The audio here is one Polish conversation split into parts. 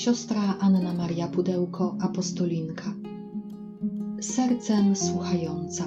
siostra Anna Maria Pudełko, apostolinka. Sercem słuchająca.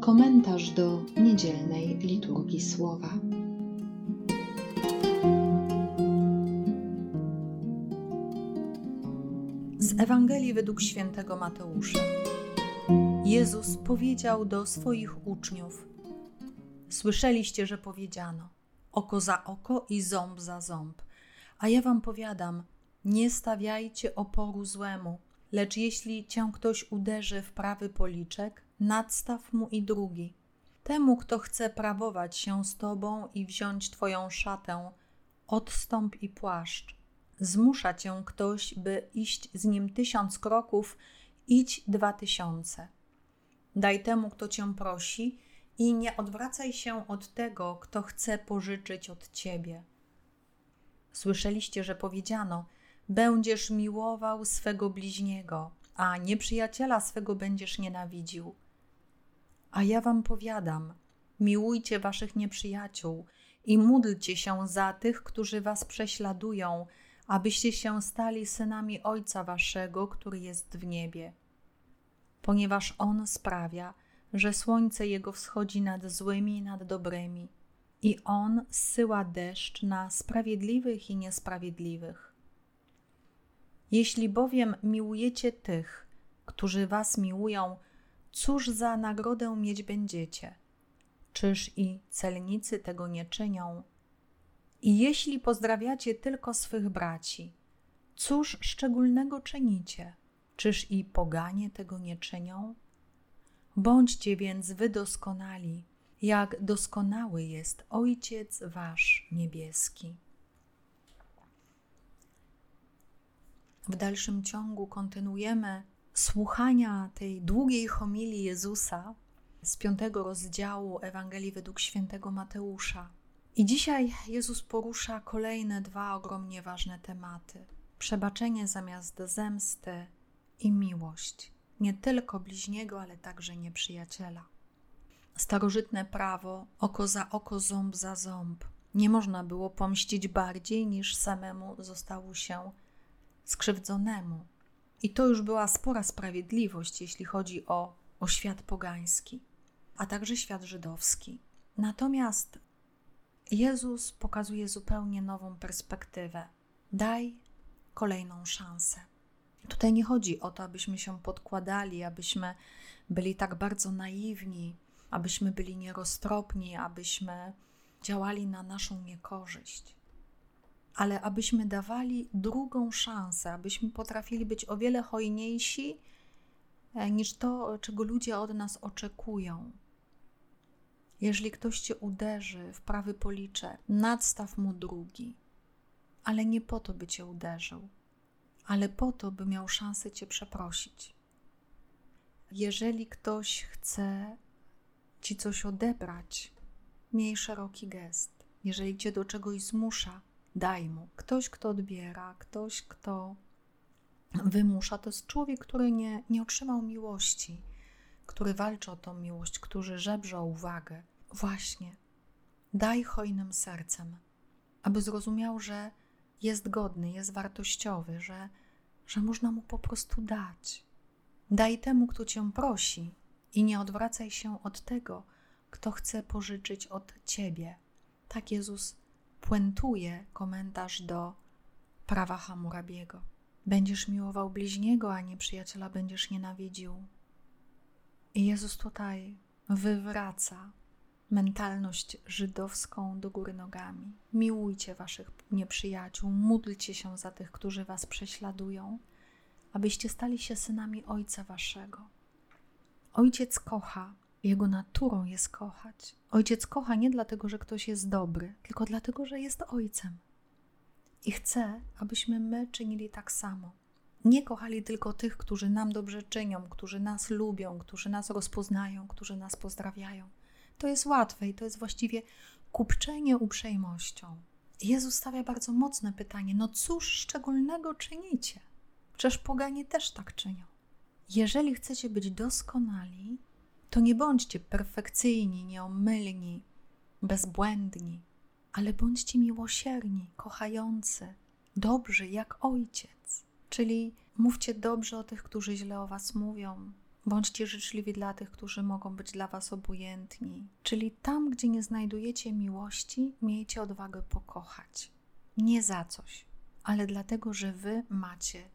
Komentarz do niedzielnej liturgii słowa. Z Ewangelii według świętego Mateusza. Jezus powiedział do swoich uczniów: Słyszeliście, że powiedziano: oko za oko i ząb za ząb. A ja wam powiadam: nie stawiajcie oporu złemu, lecz jeśli cię ktoś uderzy w prawy policzek, nadstaw mu i drugi. Temu, kto chce prawować się z tobą i wziąć twoją szatę, odstąp i płaszcz. Zmusza cię ktoś, by iść z nim tysiąc kroków, idź dwa tysiące. Daj temu, kto cię prosi, i nie odwracaj się od tego, kto chce pożyczyć od ciebie. Słyszeliście, że powiedziano: Będziesz miłował swego bliźniego, a nieprzyjaciela swego będziesz nienawidził. A ja wam powiadam: miłujcie waszych nieprzyjaciół i módlcie się za tych, którzy was prześladują, abyście się stali synami Ojca waszego, który jest w niebie. Ponieważ On sprawia, że słońce Jego wschodzi nad złymi i nad dobrymi, i On zsyła deszcz na sprawiedliwych i niesprawiedliwych. Jeśli bowiem miłujecie tych, którzy was miłują, cóż za nagrodę mieć będziecie? Czyż i celnicy tego nie czynią? I jeśli pozdrawiacie tylko swych braci, cóż szczególnego czynicie? Czyż i poganie tego nie czynią? Bądźcie więc wy doskonali, jak doskonały jest Ojciec Wasz niebieski. W dalszym ciągu kontynuujemy słuchania tej długiej homilii Jezusa z piątego rozdziału Ewangelii według świętego Mateusza. I dzisiaj Jezus porusza kolejne dwa ogromnie ważne tematy: przebaczenie zamiast zemsty i miłość nie tylko bliźniego, ale także nieprzyjaciela. Starożytne prawo oko za oko, ząb za ząb. Nie można było pomścić bardziej niż samemu zostało się skrzywdzonemu. I to już była spora sprawiedliwość, jeśli chodzi o, o świat pogański, a także świat żydowski. Natomiast Jezus pokazuje zupełnie nową perspektywę. Daj kolejną szansę. Tutaj nie chodzi o to, abyśmy się podkładali, abyśmy byli tak bardzo naiwni, abyśmy byli nieroztropni, abyśmy działali na naszą niekorzyść, ale abyśmy dawali drugą szansę, abyśmy potrafili być o wiele hojniejsi e, niż to, czego ludzie od nas oczekują. Jeżeli ktoś cię uderzy w prawy policzek, nadstaw mu drugi, ale nie po to, by cię uderzył ale po to, by miał szansę Cię przeprosić. Jeżeli ktoś chce Ci coś odebrać, miej szeroki gest. Jeżeli Cię do czegoś zmusza, daj mu. Ktoś, kto odbiera, ktoś, kto wymusza, to jest człowiek, który nie, nie otrzymał miłości, który walczy o tą miłość, który żebrze o uwagę. Właśnie, daj hojnym sercem, aby zrozumiał, że jest godny, jest wartościowy, że, że można mu po prostu dać. Daj temu, kto cię prosi, i nie odwracaj się od tego, kto chce pożyczyć od ciebie. Tak Jezus puentuje komentarz do prawa Hammurabiego. Będziesz miłował bliźniego, a nie przyjaciela będziesz nienawidził. I Jezus tutaj wywraca mentalność żydowską do góry nogami. Miłujcie waszych nieprzyjaciół, módlcie się za tych, którzy was prześladują, abyście stali się synami Ojca waszego. Ojciec kocha, jego naturą jest kochać. Ojciec kocha nie dlatego, że ktoś jest dobry, tylko dlatego, że jest Ojcem. I chce, abyśmy my czynili tak samo. Nie kochali tylko tych, którzy nam dobrze czynią, którzy nas lubią, którzy nas rozpoznają, którzy nas pozdrawiają to jest łatwe i to jest właściwie kupczenie uprzejmością. Jezus stawia bardzo mocne pytanie: No cóż szczególnego czynicie? Przecież poganie też tak czynią. Jeżeli chcecie być doskonali, to nie bądźcie perfekcyjni, nieomylni, bezbłędni, ale bądźcie miłosierni, kochający, dobrzy jak ojciec. Czyli mówcie dobrze o tych, którzy źle o was mówią. Bądźcie życzliwi dla tych, którzy mogą być dla was obojętni. Czyli tam, gdzie nie znajdujecie miłości, miejcie odwagę pokochać. Nie za coś, ale dlatego, że wy macie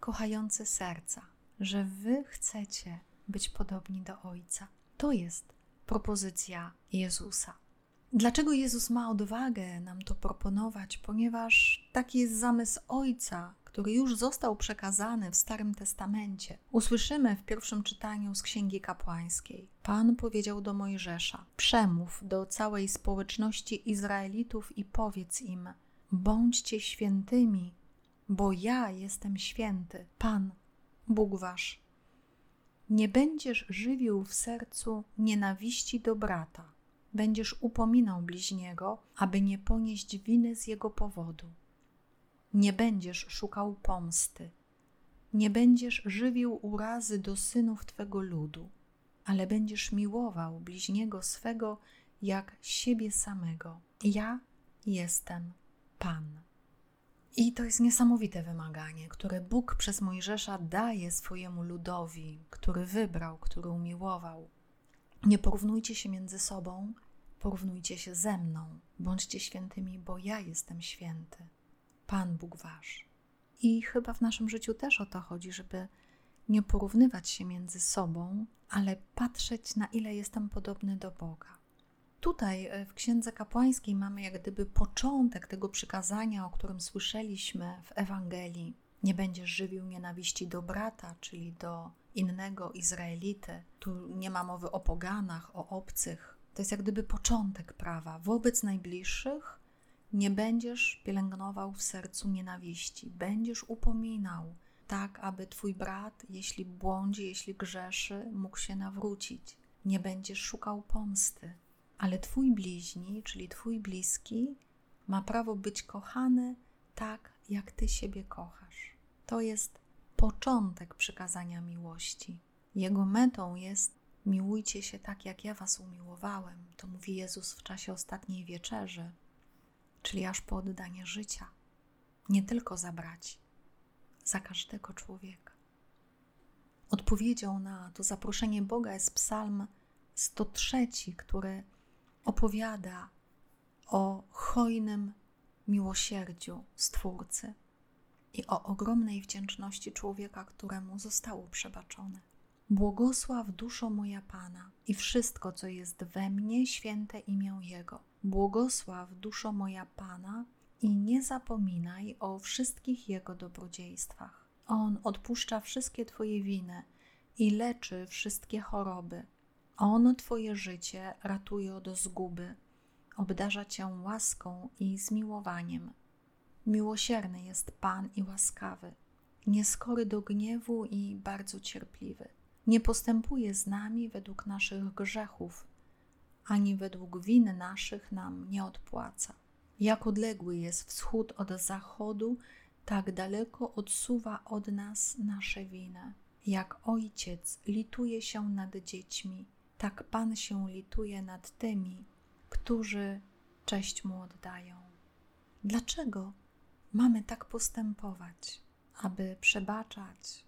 kochające serca, że wy chcecie być podobni do Ojca. To jest propozycja Jezusa. Dlaczego Jezus ma odwagę nam to proponować? Ponieważ taki jest zamysł Ojca, który już został przekazany w Starym Testamencie. Usłyszymy w pierwszym czytaniu z Księgi Kapłańskiej. Pan powiedział do Mojżesza: Przemów do całej społeczności Izraelitów i powiedz im: Bądźcie świętymi, bo ja jestem święty, Pan, Bóg wasz. Nie będziesz żywił w sercu nienawiści do brata, będziesz upominał bliźniego, aby nie ponieść winy z jego powodu. Nie będziesz szukał pomsty, nie będziesz żywił urazy do synów twego ludu, ale będziesz miłował bliźniego swego jak siebie samego. Ja jestem Pan. I to jest niesamowite wymaganie, które Bóg przez Mojżesza daje swojemu ludowi, który wybrał, który umiłował. Nie porównujcie się między sobą, porównujcie się ze mną. Bądźcie świętymi, bo ja jestem święty. Pan Bóg wasz. I chyba w naszym życiu też o to chodzi, żeby nie porównywać się między sobą, ale patrzeć, na ile jestem podobny do Boga. Tutaj e, w Księdze Kapłańskiej mamy jak gdyby początek tego przykazania, o którym słyszeliśmy w Ewangelii. Nie będziesz żywił nienawiści do brata, czyli do innego Izraelity. Tu nie ma mowy o poganach, o obcych. To jest jak gdyby początek prawa. Wobec najbliższych nie będziesz pielęgnował w sercu nienawiści, będziesz upominał, tak aby twój brat, jeśli błądzi, jeśli grzeszy, mógł się nawrócić. Nie będziesz szukał pomsty, ale Twój bliźni, czyli Twój bliski, ma prawo być kochany tak, jak Ty siebie kochasz. To jest początek przykazania miłości. Jego metą jest miłujcie się tak, jak ja Was umiłowałem. To mówi Jezus w czasie ostatniej wieczerzy, czyli aż po oddanie życia. Nie tylko za braci, za każdego człowieka. Odpowiedzią na to zaproszenie Boga jest Psalm 103, który opowiada o hojnym miłosierdziu Stwórcy i o ogromnej wdzięczności człowieka, któremu zostało przebaczone. Błogosław duszo moja Pana i wszystko, co jest we mnie, święte imię Jego. Błogosław duszo moja Pana i nie zapominaj o wszystkich Jego dobrodziejstwach. On odpuszcza wszystkie Twoje winy i leczy wszystkie choroby. On Twoje życie ratuje od zguby, obdarza Cię łaską i zmiłowaniem. Miłosierny jest Pan i łaskawy, nieskory do gniewu i bardzo cierpliwy. Nie postępuje z nami według naszych grzechów, ani według win naszych nam nie odpłaca. Jak odległy jest wschód od zachodu, tak daleko odsuwa od nas nasze winy. Jak ojciec lituje się nad dziećmi, tak Pan się lituje nad tymi, którzy cześć Mu oddają. Dlaczego mamy tak postępować, aby przebaczać,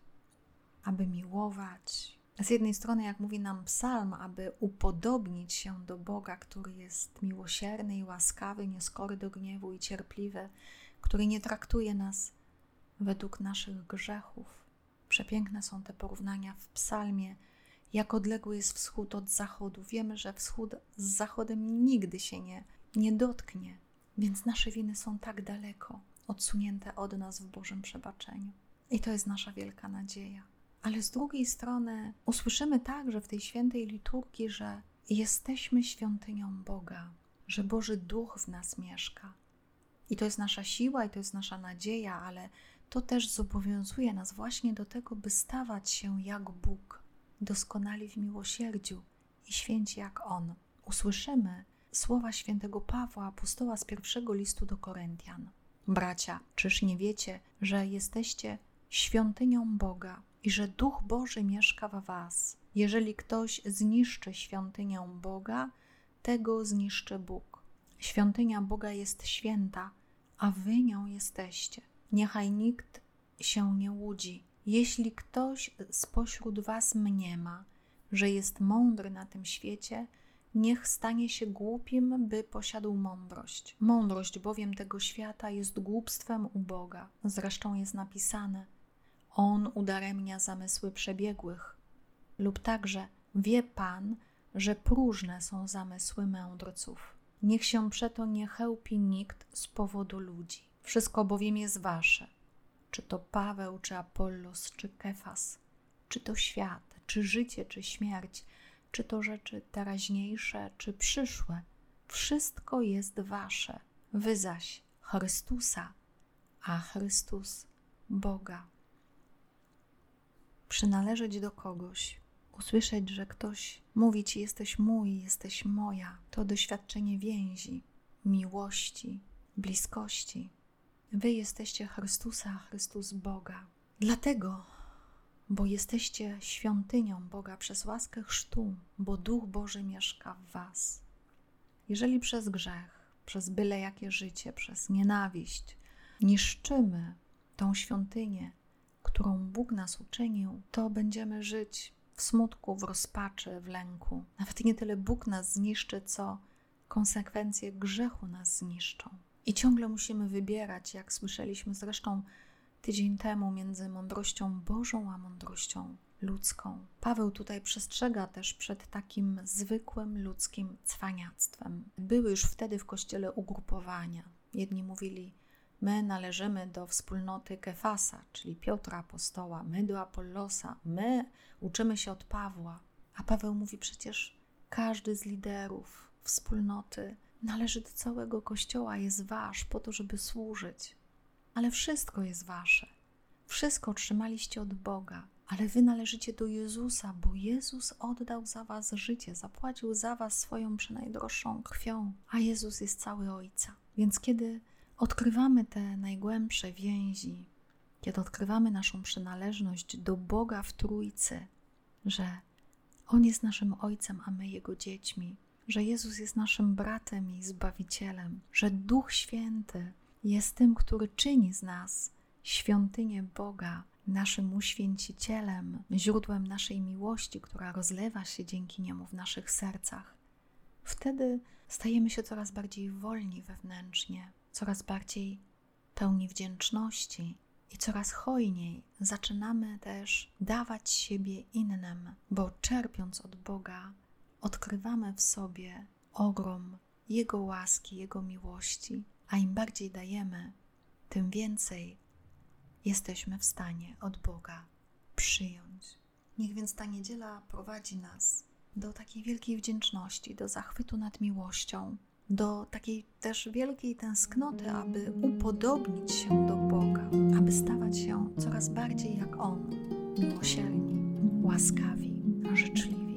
aby miłować? Z jednej strony, jak mówi nam psalm, aby upodobnić się do Boga, który jest miłosierny i łaskawy, nieskory do gniewu i cierpliwy, który nie traktuje nas według naszych grzechów. Przepiękne są te porównania w psalmie jak odległy jest wschód od zachodu. Wiemy, że wschód z zachodem nigdy się nie, nie dotknie, więc nasze winy są tak daleko, odsunięte od nas w Bożym przebaczeniu. I to jest nasza wielka nadzieja. Ale z drugiej strony usłyszymy także w tej świętej liturgii, że jesteśmy świątynią Boga, że Boży Duch w nas mieszka. I to jest nasza siła, i to jest nasza nadzieja, ale to też zobowiązuje nas właśnie do tego, by stawać się jak Bóg, doskonali w miłosierdziu i święci jak On. Usłyszymy słowa świętego Pawła, apostoła z pierwszego listu do Koryntian. Bracia, czyż nie wiecie, że jesteście świątynią Boga i że Duch Boży mieszka w Was? Jeżeli ktoś zniszczy świątynię Boga, tego zniszczy Bóg. Świątynia Boga jest święta, a wy nią jesteście. Niechaj nikt się nie łudzi. Jeśli ktoś spośród was mniema, że jest mądry na tym świecie, niech stanie się głupim, by posiadł mądrość. Mądrość bowiem tego świata jest głupstwem u Boga. Zresztą jest napisane: On udaremnia zamysły przebiegłych. Lub także wie Pan, że próżne są zamysły mędrców. Niech się przeto nie chełpi nikt z powodu ludzi. Wszystko bowiem jest wasze. Czy to Paweł, czy Apollos, czy Kefas, czy to świat, czy życie, czy śmierć, czy to rzeczy teraźniejsze, czy przyszłe. Wszystko jest wasze. Wy zaś Chrystusa, a Chrystus Boga. Przynależeć do kogoś, usłyszeć, że ktoś mówi ci: Jesteś mój, jesteś moja, to doświadczenie więzi, miłości, bliskości. Wy jesteście Chrystusa, Chrystus Boga. Dlatego, bo jesteście świątynią Boga przez łaskę chrztu, bo Duch Boży mieszka w Was. Jeżeli przez grzech, przez byle jakie życie, przez nienawiść niszczymy tą świątynię, którą Bóg nas uczynił, to będziemy żyć w smutku, w rozpaczy, w lęku. Nawet nie tyle Bóg nas zniszczy, co konsekwencje grzechu nas zniszczą. I ciągle musimy wybierać, jak słyszeliśmy zresztą tydzień temu, między mądrością Bożą a mądrością ludzką. Paweł tutaj przestrzega też przed takim zwykłym ludzkim cwaniactwem. Były już wtedy w kościele ugrupowania. Jedni mówili, my należymy do wspólnoty Kefasa, czyli Piotra Apostoła, my do Apollosa, my uczymy się od Pawła. A Paweł mówi przecież, każdy z liderów wspólnoty należy do całego Kościoła, jest wasz po to, żeby służyć. Ale wszystko jest wasze. Wszystko otrzymaliście od Boga, ale wy należycie do Jezusa, bo Jezus oddał za was życie, zapłacił za was swoją przenajdroższą krwią, a Jezus jest cały Ojca. Więc kiedy odkrywamy te najgłębsze więzi, kiedy odkrywamy naszą przynależność do Boga w Trójcy, że On jest naszym Ojcem, a my Jego dziećmi, że Jezus jest naszym bratem i zbawicielem, że Duch Święty jest tym, który czyni z nas świątynię Boga, naszym uświęcicielem, źródłem naszej miłości, która rozlewa się dzięki niemu w naszych sercach. Wtedy stajemy się coraz bardziej wolni wewnętrznie, coraz bardziej pełni wdzięczności i coraz hojniej zaczynamy też dawać siebie innym, bo czerpiąc od Boga, odkrywamy w sobie ogrom Jego łaski, Jego miłości, a im bardziej dajemy, tym więcej jesteśmy w stanie od Boga przyjąć. Niech więc ta niedziela prowadzi nas do takiej wielkiej wdzięczności, do zachwytu nad miłością, do takiej też wielkiej tęsknoty, aby upodobnić się do Boga, aby stawać się coraz bardziej jak On, miłosierni, łaskawi, życzliwi.